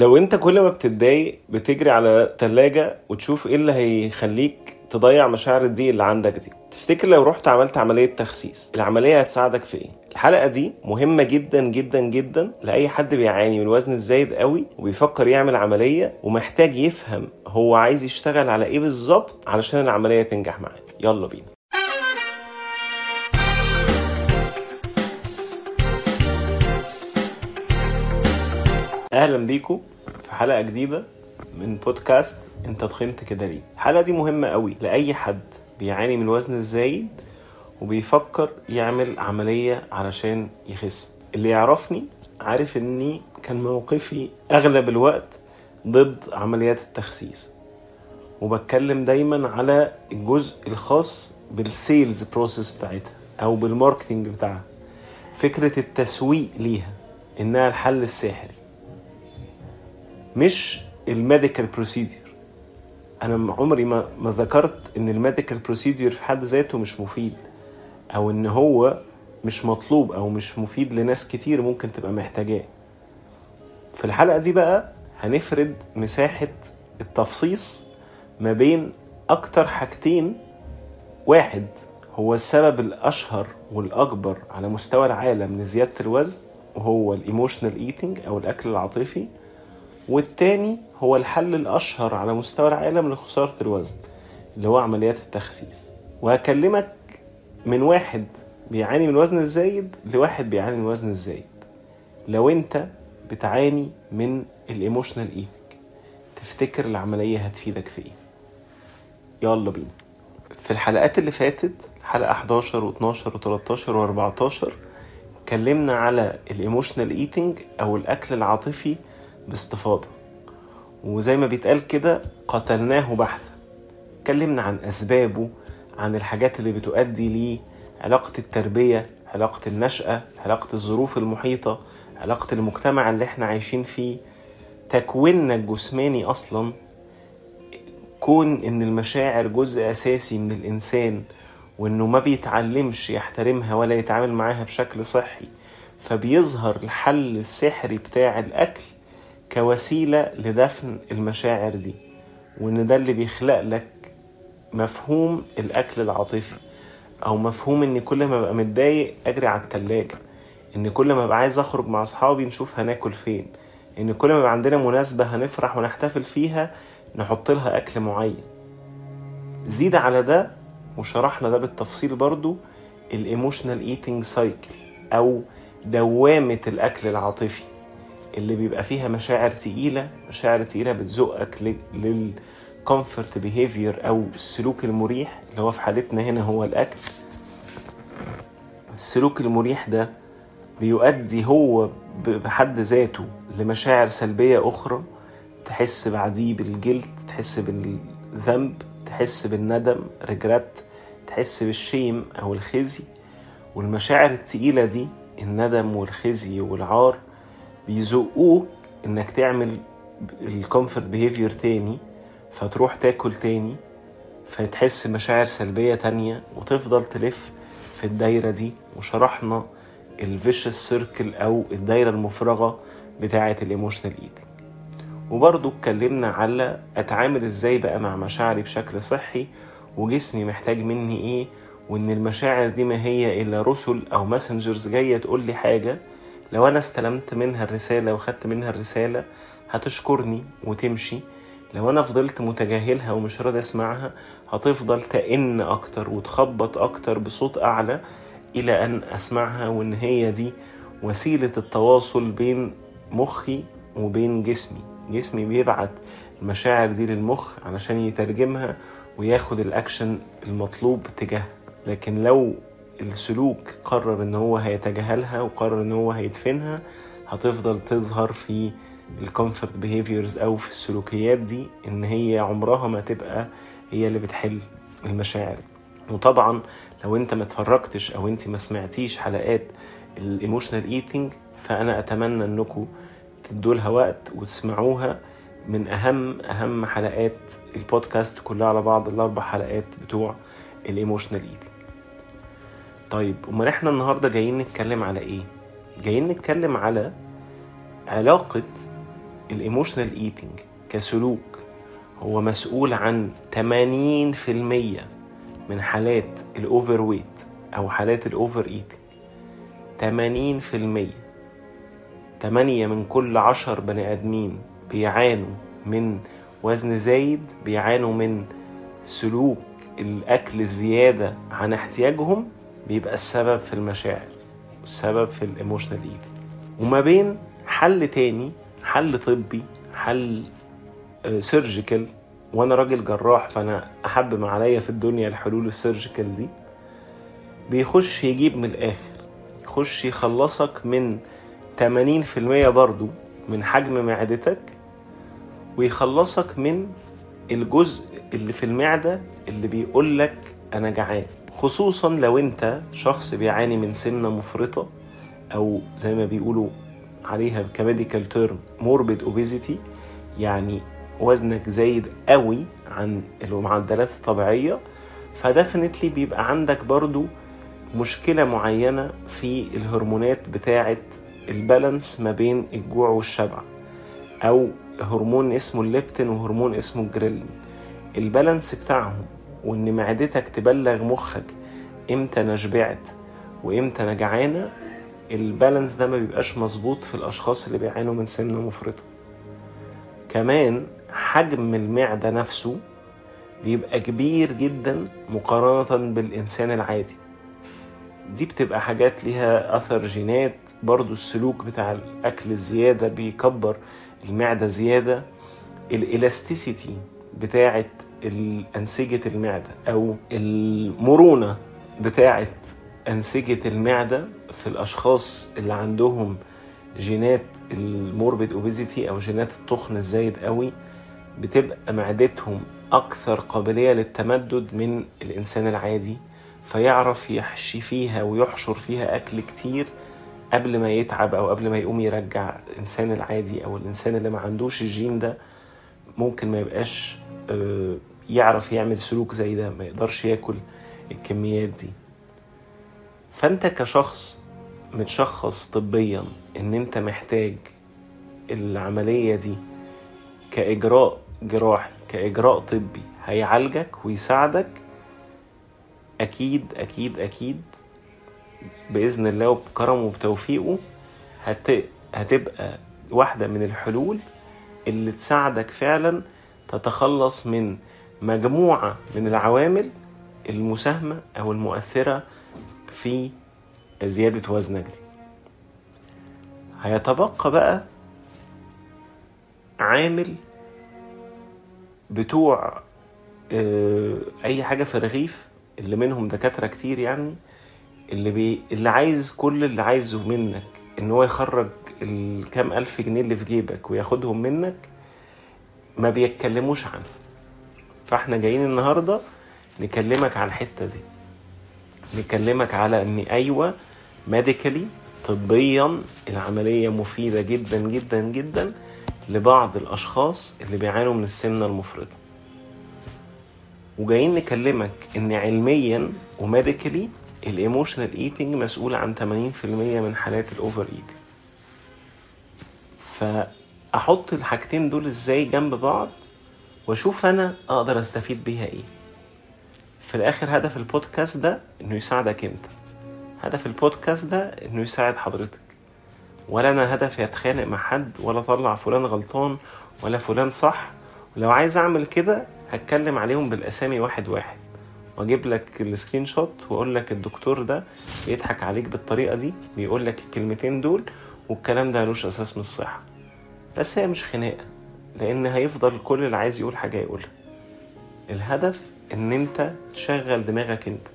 لو انت كل ما بتتضايق بتجري على التلاجة وتشوف إيه اللي هيخليك تضيع مشاعر الضيق اللي عندك دي. تفتكر لو رحت عملت عملية تخسيس العملية هتساعدك في إيه؟ الحلقة دي مهمة جدا جدا جدا لأي حد بيعاني من الوزن الزايد قوي وبيفكر يعمل عملية ومحتاج يفهم هو عايز يشتغل على إيه بالظبط علشان العملية تنجح معاه. يلا بينا. أهلا بيكم في حلقة جديدة من بودكاست أنت تخنت كده ليه. الحلقة دي مهمة قوي لأي حد بيعاني من الوزن الزايد وبيفكر يعمل عملية علشان يخس. اللي يعرفني عارف إني كان موقفي أغلب الوقت ضد عمليات التخسيس. وبتكلم دايما على الجزء الخاص بال sales process بتاعتها أو بال marketing بتاعها. فكرة التسويق ليها إنها الحل السحري. مش ال medical procedure أنا عمري ما ما ذكرت إن ال medical procedure في حد ذاته مش مفيد أو إن هو مش مطلوب أو مش مفيد لناس كتير ممكن تبقى محتاجاه. في الحلقة دي بقى هنفرد مساحة التفصيص ما بين أكتر حاجتين. واحد هو السبب الأشهر والأكبر على مستوى العالم لزيادة الوزن وهو ال emotional eating أو الأكل العاطفي. والتاني هو الحل الأشهر على مستوى العالم لخسارة الوزن اللي هو عمليات التخسيس. وهكلمك من واحد بيعاني من الوزن الزايد لواحد بيعاني من الوزن الزايد. لو انت بتعاني من ال emotional eating تفتكر العملية هتفيدك في إيه؟ يلا بينا. في الحلقات اللي فاتت حلقة 11 و12 و13 و14 اتكلمنا على ال emotional eating أو الأكل العاطفي باستفاضة. وزي ما بيتقال كده قتلناه بحثا. اتكلمنا عن أسبابه عن الحاجات اللي بتؤدي ليه علاقة التربية علاقة النشأة علاقة الظروف المحيطة علاقة المجتمع اللي إحنا عايشين فيه. تكويننا الجسماني أصلا كون إن المشاعر جزء أساسي من الإنسان وإنه ما بيتعلمش يحترمها ولا يتعامل معاها بشكل صحي فبيظهر الحل السحري بتاع الأكل كوسيلة لدفن المشاعر دي وإن ده اللي بيخلق لك مفهوم الأكل العاطفي أو مفهوم إن كل ما ببقى متضايق أجري على التلاجة إن كل ما ببقى عايز أخرج مع أصحابي نشوف هناكل فين إن كل ما يبقى عندنا مناسبة هنفرح ونحتفل فيها نحط لها أكل معين. زيد على ده وشرحنا ده بالتفصيل برضو ال emotional eating cycle أو دوامة الأكل العاطفي. اللي بيبقى فيها مشاعر تقيلة مشاعر تقيلة بتزقك لل comfort behavior أو السلوك المريح اللي هو في حالتنا هنا هو الأكل. السلوك المريح ده بيؤدي هو بحد ذاته لمشاعر سلبية أخرى. تحس بعديه بال guilt تحس بالذنب تحس بالندم regret تحس بال shame أو الخزي. والمشاعر التقيلة دي الندم والخزي والعار بيزقوك إنك تعمل ال comfort behavior تاني فتروح تاكل تاني فتحس مشاعر سلبية تانية وتفضل تلف في الدايرة دي. وشرحنا ال vicious circle أو الدايرة المفرغة بتاعة ال emotional eating وبرضو اتكلمنا على أتعامل إزاي بقى مع مشاعري بشكل صحي وجسمي محتاج مني إيه وإن المشاعر دي ما هي إلا رسل أو messengers جاية تقول لي حاجة. لو أنا استلمت منها الرسالة وخدت منها الرسالة هتشكرني وتمشي. لو أنا فضلت متجاهلها ومش راضي أسمعها هتفضل تئن أكتر وتخبط أكتر بصوت أعلى إلى أن أسمعها وإن هي دي وسيلة التواصل بين مخي وبين جسمي. جسمي بيبعت المشاعر دي للمخ علشان يترجمها وياخد الأكشن المطلوب تجاهها. لكن لو السلوك قرر إن هو هيتجاهلها وقرر إن هو هيدفنها هتفضل تظهر في ال comfort behaviors أو في السلوكيات دي إن هي عمرها ما تبقى هي اللي بتحل المشاعر. وطبعا لو أنت ما اتفرجتش أو أنت ما سمعتيش حلقات ال emotional eating فأنا أتمنى انكم تدوا لها وقت وتسمعوها من أهم أهم حلقات البودكاست كلها على بعض الأربع حلقات بتوع ال emotional eating طيب أمال إحنا النهارده جايين نتكلم على إيه؟ جايين نتكلم على علاقة ال emotional eating كسلوك. هو مسؤول عن 80% من حالات ال overweight أو حالات ال overeating 80% 8 من كل عشر بني آدمين بيعانوا من وزن زايد بيعانوا من سلوك الأكل الزيادة عن احتياجهم. بيبقى السبب في المشاعر والسبب في ال emotional eating وما بين حل تاني حل طبي حل surgical وأنا راجل جراح فأنا أحب ما عليا في الدنيا الحلول ال surgical دي. بيخش يجيب من الآخر. يخش يخلصك من 80% برضو من حجم معدتك ويخلصك من الجزء اللي في المعدة اللي بيقولك أنا جعان. خصوصا لو أنت شخص بيعاني من سمنة مفرطة أو زي ما بيقولوا عليها ك medical term morbid obesity يعني وزنك زايد قوي عن المعدلات الطبيعية ف definitely بيبقى عندك برضو مشكلة معينة في الهرمونات بتاعة البالانس ما بين الجوع والشبع أو هرمون اسمه الليبتين وهرمون اسمه الجريلين البالانس بتاعهم وإن معدتك تبلغ مخك إمتى أنا شبعت وإمتى أنا جعانة البالانس ده ما بيبقاش مظبوط في الأشخاص اللي بيعانوا من سمنة مفرطة. كمان حجم المعدة نفسه بيبقى كبير جدا مقارنة بالإنسان العادي. دي بتبقى حاجات ليها أثر جينات برضو السلوك بتاع الأكل الزيادة بيكبر المعدة زيادة الإلاستيسيتي بتاعة أنسجة المعدة أو المرونة بتاعة أنسجة المعدة في الأشخاص اللي عندهم جينات الموربيد اوبيزيتي أو جينات التخن الزايد قوي بتبقى معدتهم أكثر قابلية للتمدد من الإنسان العادي فيعرف يحشي فيها ويحشر فيها أكل كتير قبل ما يتعب أو قبل ما يقوم يرجع الإنسان العادي أو الإنسان اللي ما عندوش الجين ده ممكن ما يبقاش يعرف يعمل سلوك زي ده ما يقدرش ياكل الكميات دي. فأنت كشخص متشخص طبيا إن أنت محتاج العملية دي كإجراء جراحي كإجراء طبي هيعالجك ويساعدك أكيد أكيد أكيد بإذن الله وبكرمه وبتوفيقه هت... هتبقى واحدة من الحلول اللي تساعدك فعلا تتخلص من مجموعة من العوامل المساهمة أو المؤثرة في زيادة وزنك دي. هيتبقى بقى عامل بتوع أي حاجة في الرغيف اللي منهم دكاترة كتير يعني اللي بي اللي عايز كل اللي عايزه منك إن هو يخرج الكام ألف جنيه اللي في جيبك وياخدهم منك ما بيتكلموش عنه. فاحنا جايين النهارده نكلمك على الحتة دي. نكلمك على إن أيوه medically طبيا العملية مفيدة جدا جدا جدا لبعض الأشخاص اللي بيعانوا من السمنة المفرطة. وجايين نكلمك إن علميا و medically ال emotional eating مسؤول عن 80% من حالات ال overeating فأحط الحاجتين دول إزاي جنب بعض؟ واشوف أنا أقدر استفيد بيها إيه. في الآخر هدف البودكاست ده انه يساعدك انت. هدف البودكاست ده انه يساعد حضرتك. ولا أنا هدفي اتخانق مع حد ولا اطلع فلان غلطان ولا فلان صح. ولو عايز اعمل كده هتكلم عليهم بالاسامي واحد واحد. واجيب لك السكرين شوت واقول لك الدكتور ده بيضحك عليك بالطريقة دي بيقول لك الكلمتين دول والكلام ده ملوش أساس من الصحة. بس هي مش خناقة. لأن هيفضل كل اللي عايز يقول حاجة يقولها. الهدف إن أنت تشغل دماغك أنت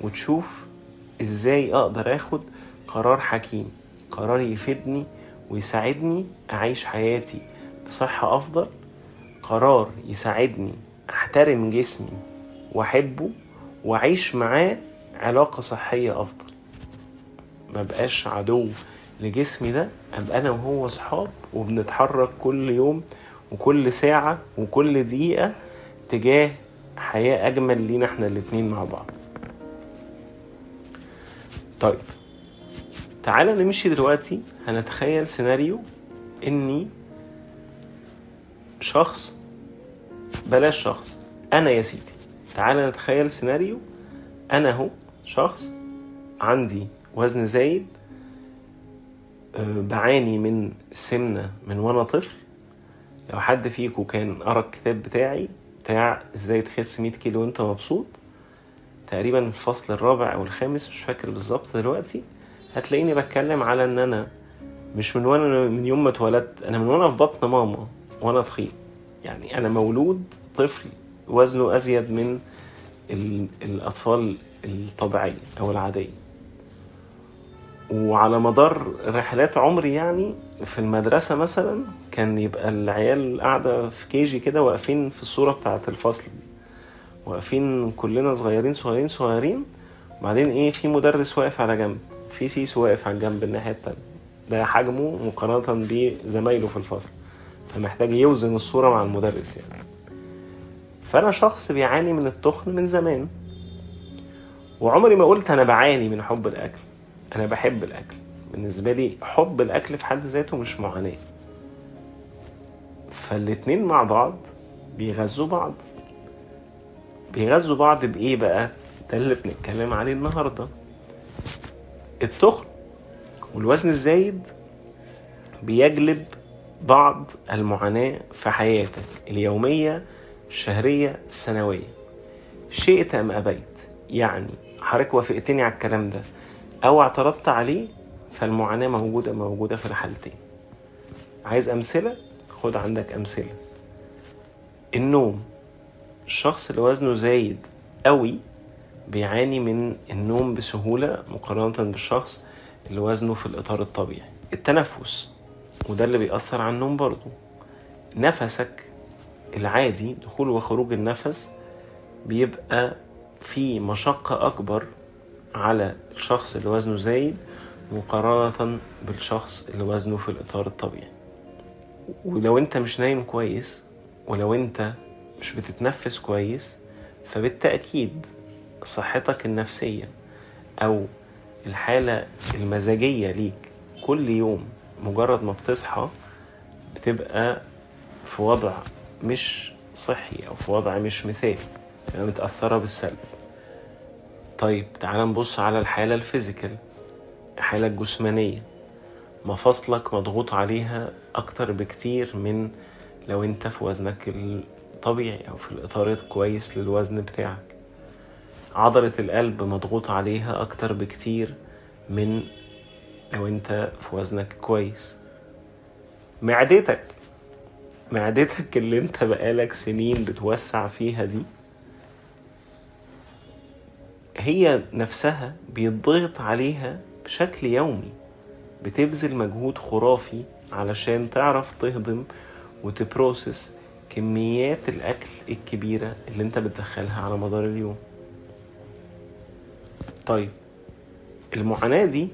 وتشوف إزاي أقدر آخد قرار حكيم قرار يفيدني ويساعدني أعيش حياتي بصحة أفضل قرار يساعدني أحترم جسمي وأحبه وأعيش معاه علاقة صحية أفضل. ما بقاش عدو لجسمي ده أبقى أنا وهو صحاب وبنتحرك كل يوم وكل ساعة وكل دقيقة تجاه حياة أجمل لينا إحنا الاتنين مع بعض. طيب تعالى نمشي دلوقتي. هنتخيل سيناريو إني شخص بلاش شخص أنا يا سيدي. تعال نتخيل سيناريو. أنا هو شخص عندي وزن زايد أه، بعاني من السمنة من وأنا طفل. لو حد فيكم كان قرأ الكتاب بتاعي بتاع إزاي تخس 100 كيلو وأنت مبسوط تقريبا الفصل الرابع أو الخامس مش فاكر بالظبط دلوقتي هتلاقيني بتكلم على إن أنا مش من وأنا من يوم ما اتولدت أنا من وأنا في بطن ماما وأنا تخين يعني أنا مولود طفل وزنه أزيد من الأطفال الطبيعية أو العادية. وعلى مدار رحلات عمري يعني في المدرسة مثلا كان يبقى العيال قاعدة في كيجي كده واقفين في الصورة بتاعة الفصل دي. واقفين كلنا صغيرين صغيرين صغيرين. وبعدين إيه في مدرس واقف على جنب في سيس واقف على الجنب الناحية التانية. ده حجمه مقارنة بزمايله في الفصل. فمحتاج يوزن الصورة مع المدرس يعني. فأنا شخص بيعاني من التخن من زمان. وعمري ما قلت أنا بعاني من حب الأكل. أنا بحب الأكل. بالنسبة لي حب الأكل في حد ذاته مش معاناة. فالاتنين مع بعض بيغذوا بعض. بيغذوا بعض بإيه بقى؟ ده اللي بنتكلم عليه النهاردة. التخن والوزن الزايد بيجلب بعض المعاناة في حياتك اليومية الشهرية السنوية شئت أم أبيت. يعني حضرتك وافقتني على الكلام ده. أو اعترضت عليه فالمعاناة موجودة موجودة في الحالتين. عايز أمثلة؟ خد عندك أمثلة. النوم الشخص اللي وزنه زايد قوي بيعاني من النوم بسهولة مقارنة بالشخص اللي وزنه في الإطار الطبيعي. التنفس وده اللي بيأثر على النوم برضو. نفسك العادي دخول وخروج النفس بيبقى في مشقة أكبر على الشخص اللي وزنه زايد مقارنة بالشخص اللي وزنه في الإطار الطبيعي. ولو أنت مش نايم كويس ولو أنت مش بتتنفس كويس فبالتأكيد صحتك النفسية أو الحالة المزاجية ليك كل يوم مجرد ما بتصحى بتبقى في وضع مش صحي أو في وضع مش مثالي تبقى متأثرة بالسلب. طيب تعال نبص على الحالة الفيزيكال الحالة الجسمانية. مفاصلك مضغوط عليها أكتر بكتير من لو أنت في وزنك الطبيعي أو في الإطار الكويس للوزن بتاعك. عضلة القلب مضغوط عليها أكتر بكتير من لو أنت في وزنك كويس. معدتك معدتك اللي أنت بقالك سنين بتوسع فيها دي هي نفسها بيضغط عليها بشكل يومي. بتبذل مجهود خرافي علشان تعرف تهضم وتبروسس كميات الأكل الكبيرة اللي أنت بتدخلها على مدار اليوم. طيب المعاناة دي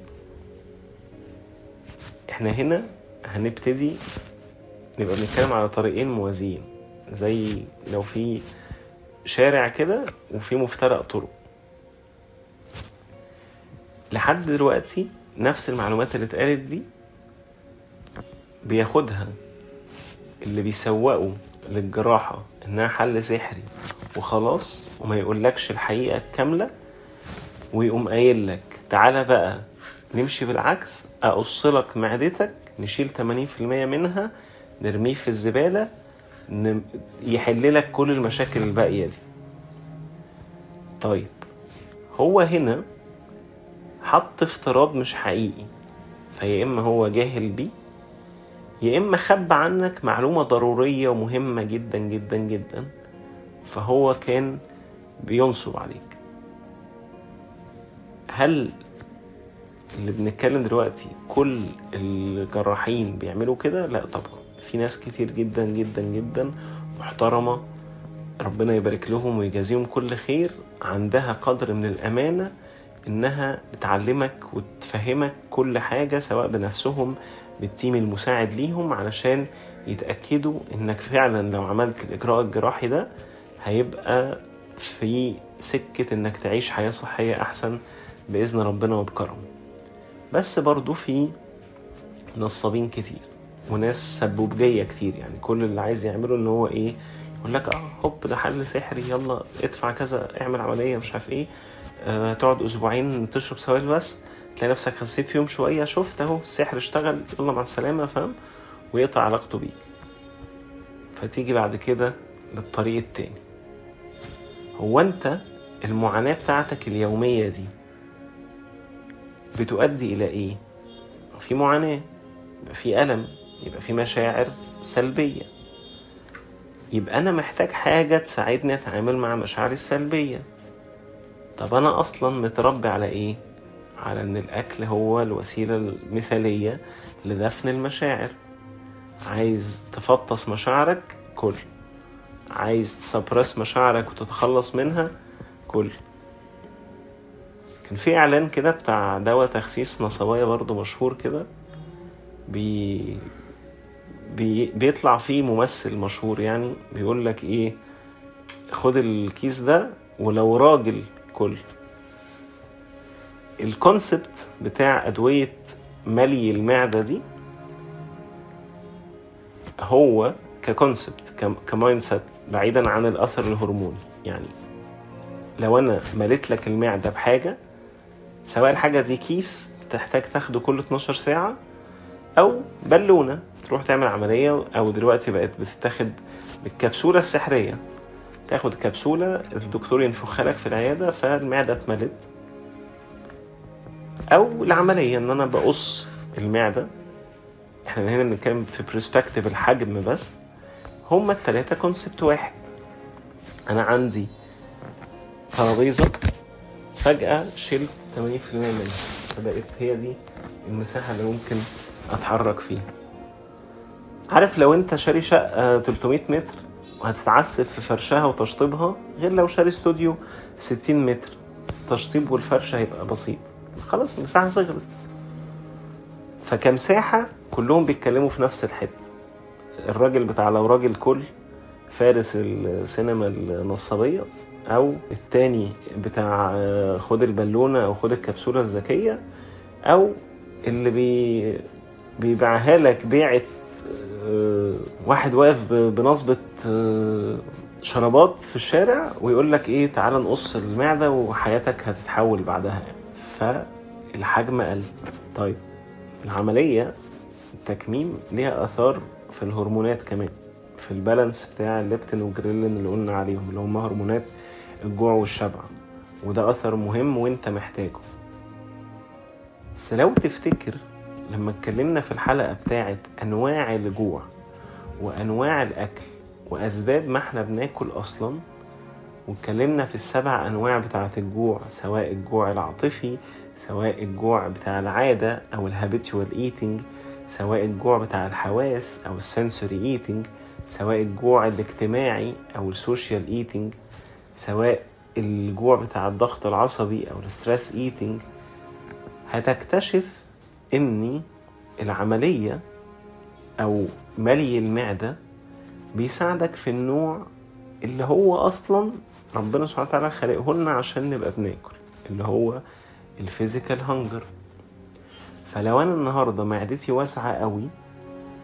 إحنا هنا هنبتدي نبقى بنتكلم على طريقين موازيين زي لو في شارع كده وفي مفترق طرق. لحد دلوقتي نفس المعلومات اللي اتقالت دي بياخدها اللي بيسوقوا للجراحة إنها حل سحري وخلاص وما يقولكش الحقيقة الكاملة ويقوم قايل لك تعالى بقى نمشي بالعكس أقص لك معدتك نشيل 80% منها نرميه في الزبالة يحل لك كل المشاكل الباقية دي. طيب هو هنا حط افتراض مش حقيقي. فيا إما هو جاهل بيه يا إما خب عنك معلومة ضرورية ومهمة جدا جدا جدا فهو كان بينصب عليك. هل اللي بنتكلم دلوقتي كل الجراحين بيعملوا كده؟ لا طبعا. في ناس كتير جدا جدا جدا محترمة ربنا يبارك لهم ويجازيهم كل خير عندها قدر من الأمانة إنها بتعلمك وتفهمك كل حاجة سواء بنفسهم بالتيم المساعد ليهم علشان يتأكدوا إنك فعلا لو عملت الإجراء الجراحي ده هيبقى في سكة إنك تعيش حياة صحية أحسن بإذن ربنا وبكرمه بس برضو في نصابين كتير وناس سبوبجية كتير يعني كل اللي عايز يعمله إن هو إيه يقول لك آه هوب ده حل سحري يلا ادفع كذا اعمل عملية مش عارف إيه. تقعد أسبوعين تشرب سوائل بس تلاقي نفسك خسيت فيهم شوية شفت أهو السحر اشتغل يلا مع السلامة فاهم؟ ويقطع علاقته بيك. فتيجي بعد كده للطريق التاني. هو أنت المعاناة بتاعتك اليومية دي بتؤدي إلى إيه؟ في معاناة يبقى في ألم يبقى في مشاعر سلبية. يبقى أنا محتاج حاجة تساعدني أتعامل مع مشاعري السلبية. طب أنا أصلا متربي على إيه؟ على إن الأكل هو الوسيلة المثالية لدفن المشاعر. عايز تفطس مشاعرك؟ كل. عايز تسبرس مشاعرك وتتخلص منها؟ كل. كان في إعلان كده بتاع دواء تخسيس نصوايا برضو مشهور كده. بي... بي... بيطلع فيه ممثل مشهور يعني. بيقول لك إيه؟ خد الكيس ده ولو راجل كل ال concept بتاع أدوية ملي المعدة دي هو ك concept ك mindset بعيدا عن الأثر الهرموني. يعني لو أنا مليت لك المعدة بحاجة سواء الحاجة دي كيس تحتاج تاخده كل 12 ساعة أو بالونة تروح تعمل عملية أو دلوقتي بقت بتتاخد بالكبسولة السحرية. تاخد كبسولة الدكتور ينفخها لك في العيادة فالمعدة اتملت. أو العملية إن أنا بقص المعدة. إحنا هنا بنتكلم في perspective الحجم بس. هما التلاتة concept واحد. أنا عندي ترابيزة فجأة شلت 80% منها. فبقت هي دي المساحة اللي ممكن أتحرك فيها. عارف لو أنت شاري شقة 300 متر وهتتعسف في فرشها وتشطيبها غير لو شاري استوديو 60 متر. تشطيب والفرش هيبقى بسيط. خلاص المساحة صغرت. فكمساحة كلهم بيتكلموا في نفس الحتة. الراجل بتاع لو راجل كل فارس السينما النصابية أو التاني بتاع خد البالونة أو خد الكبسولة الذكية أو اللي بي بيبيعها لك بيعة واحد واقف بنصبة شرابات في الشارع ويقول لك إيه تعالى نقص المعدة وحياتك هتتحول بعدها. فالحجم قل. طيب العملية التكميم ليها آثار في الهرمونات كمان في البالانس بتاع الليبتين والجريلين اللي قلنا عليهم اللي هم هرمونات الجوع والشبع. وده أثر مهم وانت محتاجه. بس لو تفتكر لما اتكلمنا في الحلقة بتاعت أنواع الجوع وأنواع الأكل وأسباب ما إحنا بناكل أصلا واتكلمنا في السبع أنواع بتاعة الجوع سواء الجوع العاطفي سواء الجوع بتاع العادة أو ال habitual eating سواء الجوع بتاع الحواس أو ال sensory eating سواء الجوع الاجتماعي أو ال social eating سواء الجوع بتاع الضغط العصبي أو ال stress eating هتكتشف إن العملية أو ملي المعدة بيساعدك في النوع اللي هو أصلا ربنا سبحانه وتعالى خلقه لنا عشان نبقى بناكل اللي هو ال physical hunger. فلو أنا النهارده معدتي واسعة قوي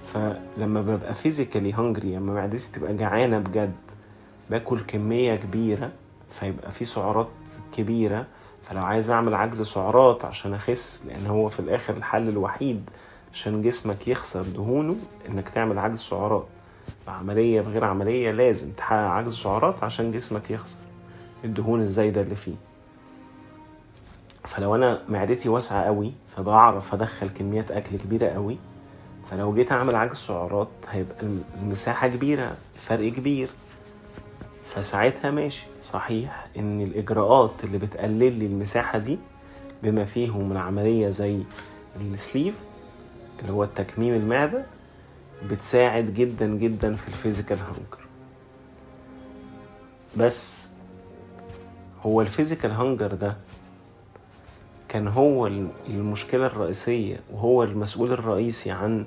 فلما ببقى physically hungry لما معدتي تبقى جعانة بجد باكل كمية كبيرة فيبقى في سعرات كبيرة فلو عايز أعمل عجز سعرات عشان أخس لأن هو في الآخر الحل الوحيد عشان جسمك يخسر دهونه إنك تعمل عجز سعرات. بعملية بغير عملية لازم تحقق عجز سعرات عشان جسمك يخسر الدهون الزايدة اللي فيه. فلو أنا معدتي واسعة قوي فبعرف أدخل كميات أكل كبيرة قوي فلو جيت أعمل عجز سعرات هيبقى المساحة كبيرة الفرق كبير. فساعتها ماشي. صحيح إن الإجراءات اللي بتقلل لي المساحة دي بما فيهم العملية زي ال sleeve اللي هو التكميم المعدة بتساعد جدا جدا في ال physical hunger. بس هو ال physical hunger ده كان هو المشكلة الرئيسية وهو المسؤول الرئيسي عن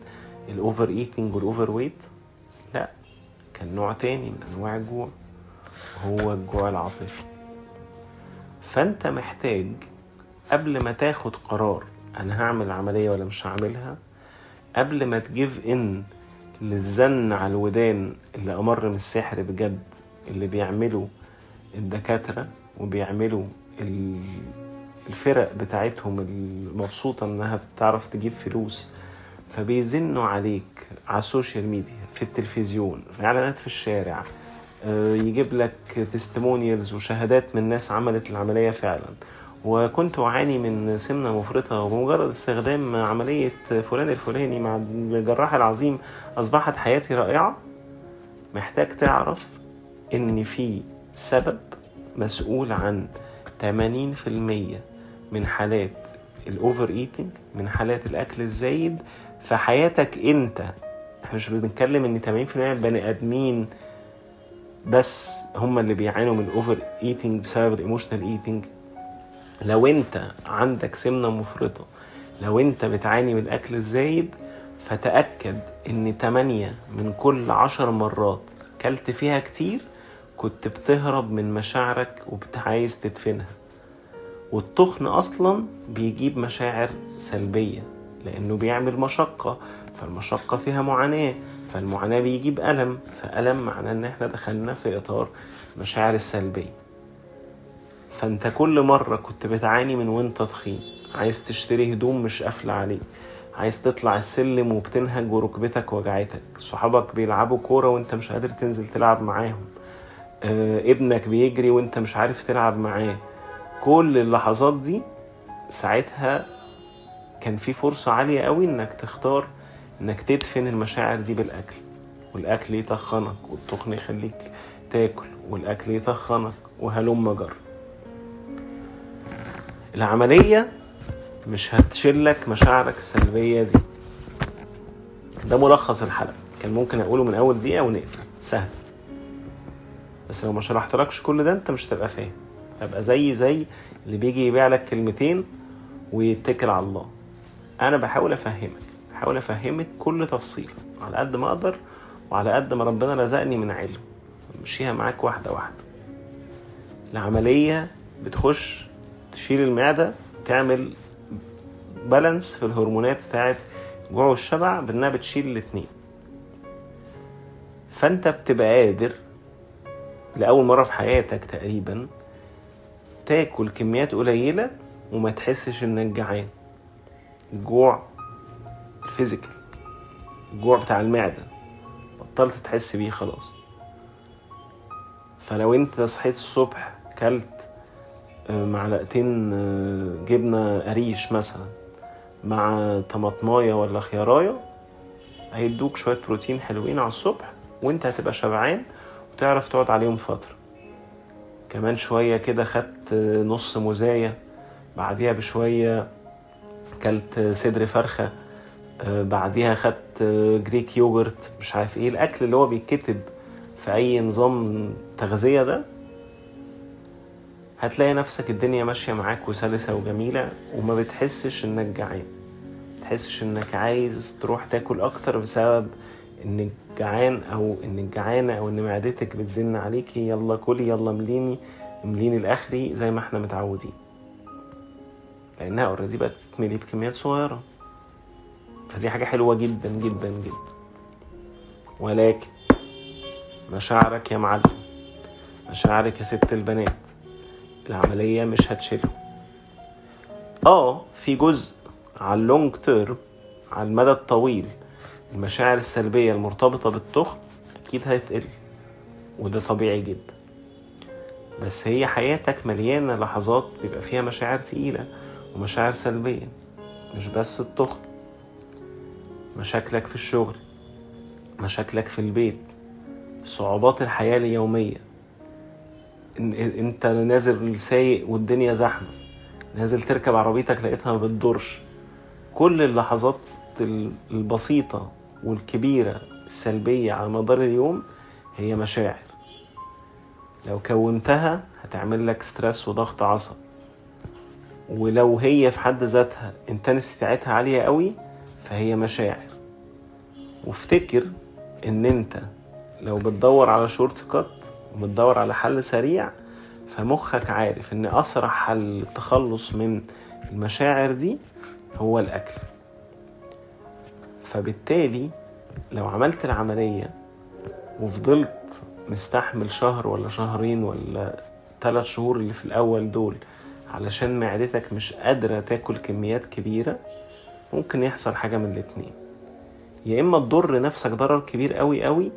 ال overeating وال overweight لا كان نوع تاني من أنواع الجوع. هو الجوع العاطفي. فأنت محتاج قبل ما تاخد قرار أنا هعمل عملية ولا مش هعملها قبل ما ت give in للزن على الودان اللي أمر من السحر بجد اللي بيعملوا الدكاترة وبيعملوا الفرق بتاعتهم المبسوطة إنها بتعرف تجيب فلوس فبيزنوا عليك على ال social media في التلفزيون في إعلانات في الشارع يجيب لك testimonials وشهادات من ناس عملت العملية فعلا. وكنت أعاني من سمنة مفرطة وبمجرد استخدام عملية فلان الفلاني مع الجراح العظيم أصبحت حياتي رائعة. محتاج تعرف إن في سبب مسؤول عن 80% من حالات ال overeating من حالات الأكل الزايد. في حياتك أنت إحنا مش بنتكلم إن 80% من البني آدمين بس هم اللي بيعانوا من overeating بسبب ال emotional eating لو انت عندك سمنة مفرطة لو انت بتعاني من الأكل الزايد فتأكد إن 8 من كل 10 مرات كلت فيها كتير كنت بتهرب من مشاعرك وبتعايز تدفنها. والتخن أصلا بيجيب مشاعر سلبية لأنه بيعمل مشقة فالمشقة فيها معاناة. فالمعاناة بيجيب ألم فألم معناه إن إحنا دخلنا في إطار مشاعر السلبية. فأنت كل مرة كنت بتعاني من وأنت تخين عايز تشتري هدوم مش قافلة عليك. عايز تطلع السلم وبتنهج وركبتك وجعتك. صحابك بيلعبوا كورة وأنت مش قادر تنزل تلعب معاهم. آه ابنك بيجري وأنت مش عارف تلعب معاه. كل اللحظات دي ساعتها كان في فرصة عالية قوي إنك تختار إنك تدفن المشاعر دي بالأكل والأكل يطخنك والتخن يخليك تاكل والأكل يطخنك وهلم جر. العملية مش هتشلك مشاعرك السلبية دي. ده ملخص الحلقة كان ممكن أقوله من أول دقيقة ونقفل. سهل. بس لو ما شرحتلكش كل ده أنت مش هتبقى فاهم. هبقى زي زي اللي بيجي يبيع لك كلمتين ويتكل على الله. أنا بحاول أفهمك. بحاول أفهمك كل تفصيل على قد ما أقدر وعلى قد ما ربنا رزقني من علم. مشيها معاك واحدة واحدة. العملية بتخش تشيل المعدة تعمل بالانس في الهرمونات بتاعت جوع والشبع بإنها بتشيل الاتنين. فأنت بتبقى قادر لأول مرة في حياتك تقريبا تاكل كميات قليلة وما تحسش إنك جعان. الجوع الفيزيكال الجوع بتاع المعدة. بطلت تحس بيه خلاص. فلو انت صحيت الصبح كلت آه، معلقتين آه، جبنة قريش مثلا مع طماطماية ولا خياراية هيدوك شوية بروتين حلوين على الصبح وانت هتبقى شبعان وتعرف تقعد عليهم فترة. كمان شوية كده خدت آه، نص مزاية بعديها بشوية كلت صدر فرخة. بعديها خدت جريك يوجرت مش عارف إيه. الأكل اللي هو بيتكتب في أي نظام تغذية ده هتلاقي نفسك الدنيا ماشية معاك وسلسة وجميلة وما بتحسش إنك جعان. تحسش إنك عايز تروح تاكل أكتر بسبب إنك جعان أو إنك جعانة أو إن معدتك بتزن عليكي يلا كلي يلا مليني مليني الآخري زي ما إحنا متعودين. لأنها اوريدي بقت بتتملي بكميات صغيرة. فدي حاجة حلوة جدا جدا جدا. ولكن مشاعرك يا معلم مشاعرك يا ست البنات العملية مش هتشيله آه في جزء على اللونج تيرم على المدى الطويل المشاعر السلبية المرتبطة بالتخن أكيد هتقل وده طبيعي جدا. بس هي حياتك مليانة لحظات بيبقى فيها مشاعر تقيلة ومشاعر سلبية مش بس التخن. مشاكلك في الشغل مشاكلك في البيت صعوبات الحياة اليومية. إنت نازل سايق والدنيا زحمة نازل تركب عربيتك لقيتها ما بتدورش. كل اللحظات البسيطة والكبيرة السلبية على مدار اليوم هي مشاعر. لو كونتها هتعمل لك stress وضغط عصبي. ولو هي في حد ذاتها intensity بتاعتها عالية قوي فهي مشاعر. وافتكر إن أنت لو بتدور على shortcut وبتدور على حل سريع فمخك عارف إن أسرع حل للتخلص من المشاعر دي هو الأكل. فبالتالي لو عملت العملية وفضلت مستحمل شهر ولا شهرين ولا ثلاث شهور اللي في الأول دول علشان معدتك مش قادرة تاكل كميات كبيرة ممكن يحصل حاجة من الاتنين. يا إما تضر نفسك ضرر كبير قوي قوي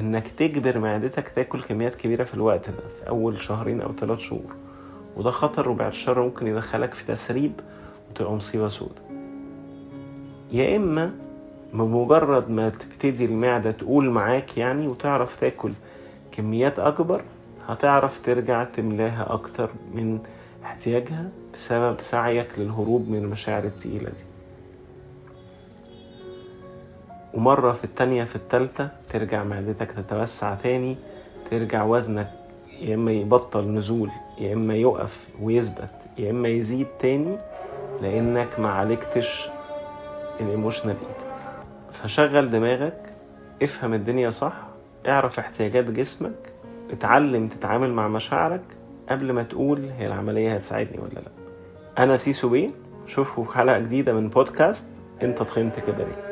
إنك تجبر معدتك تاكل كميات كبيرة في الوقت ده في أول شهرين أو ثلاث شهور. وده خطر وبعد الشر ممكن يدخلك في تسريب وتبقى مصيبة سودة. يا إما بمجرد ما تبتدي المعدة تقول معاك يعني وتعرف تاكل كميات أكبر هتعرف ترجع تملاها أكتر من احتياجها بسبب سعيك للهروب من المشاعر التقيلة دي. ومرة في التانية في التالتة ترجع معدتك تتوسع تاني ترجع وزنك يا إما يبطل نزول يا إما يقف ويثبت يا إما يزيد تاني لأنك ما عالجتش ال emotional eating فشغل دماغك افهم الدنيا صح اعرف احتياجات جسمك اتعلم تتعامل مع مشاعرك قبل ما تقول هي العملية هتساعدني ولا لأ. أنا سيسو بيه أشوفكوا في حلقة جديدة من بودكاست أنت تخنت كده ليه.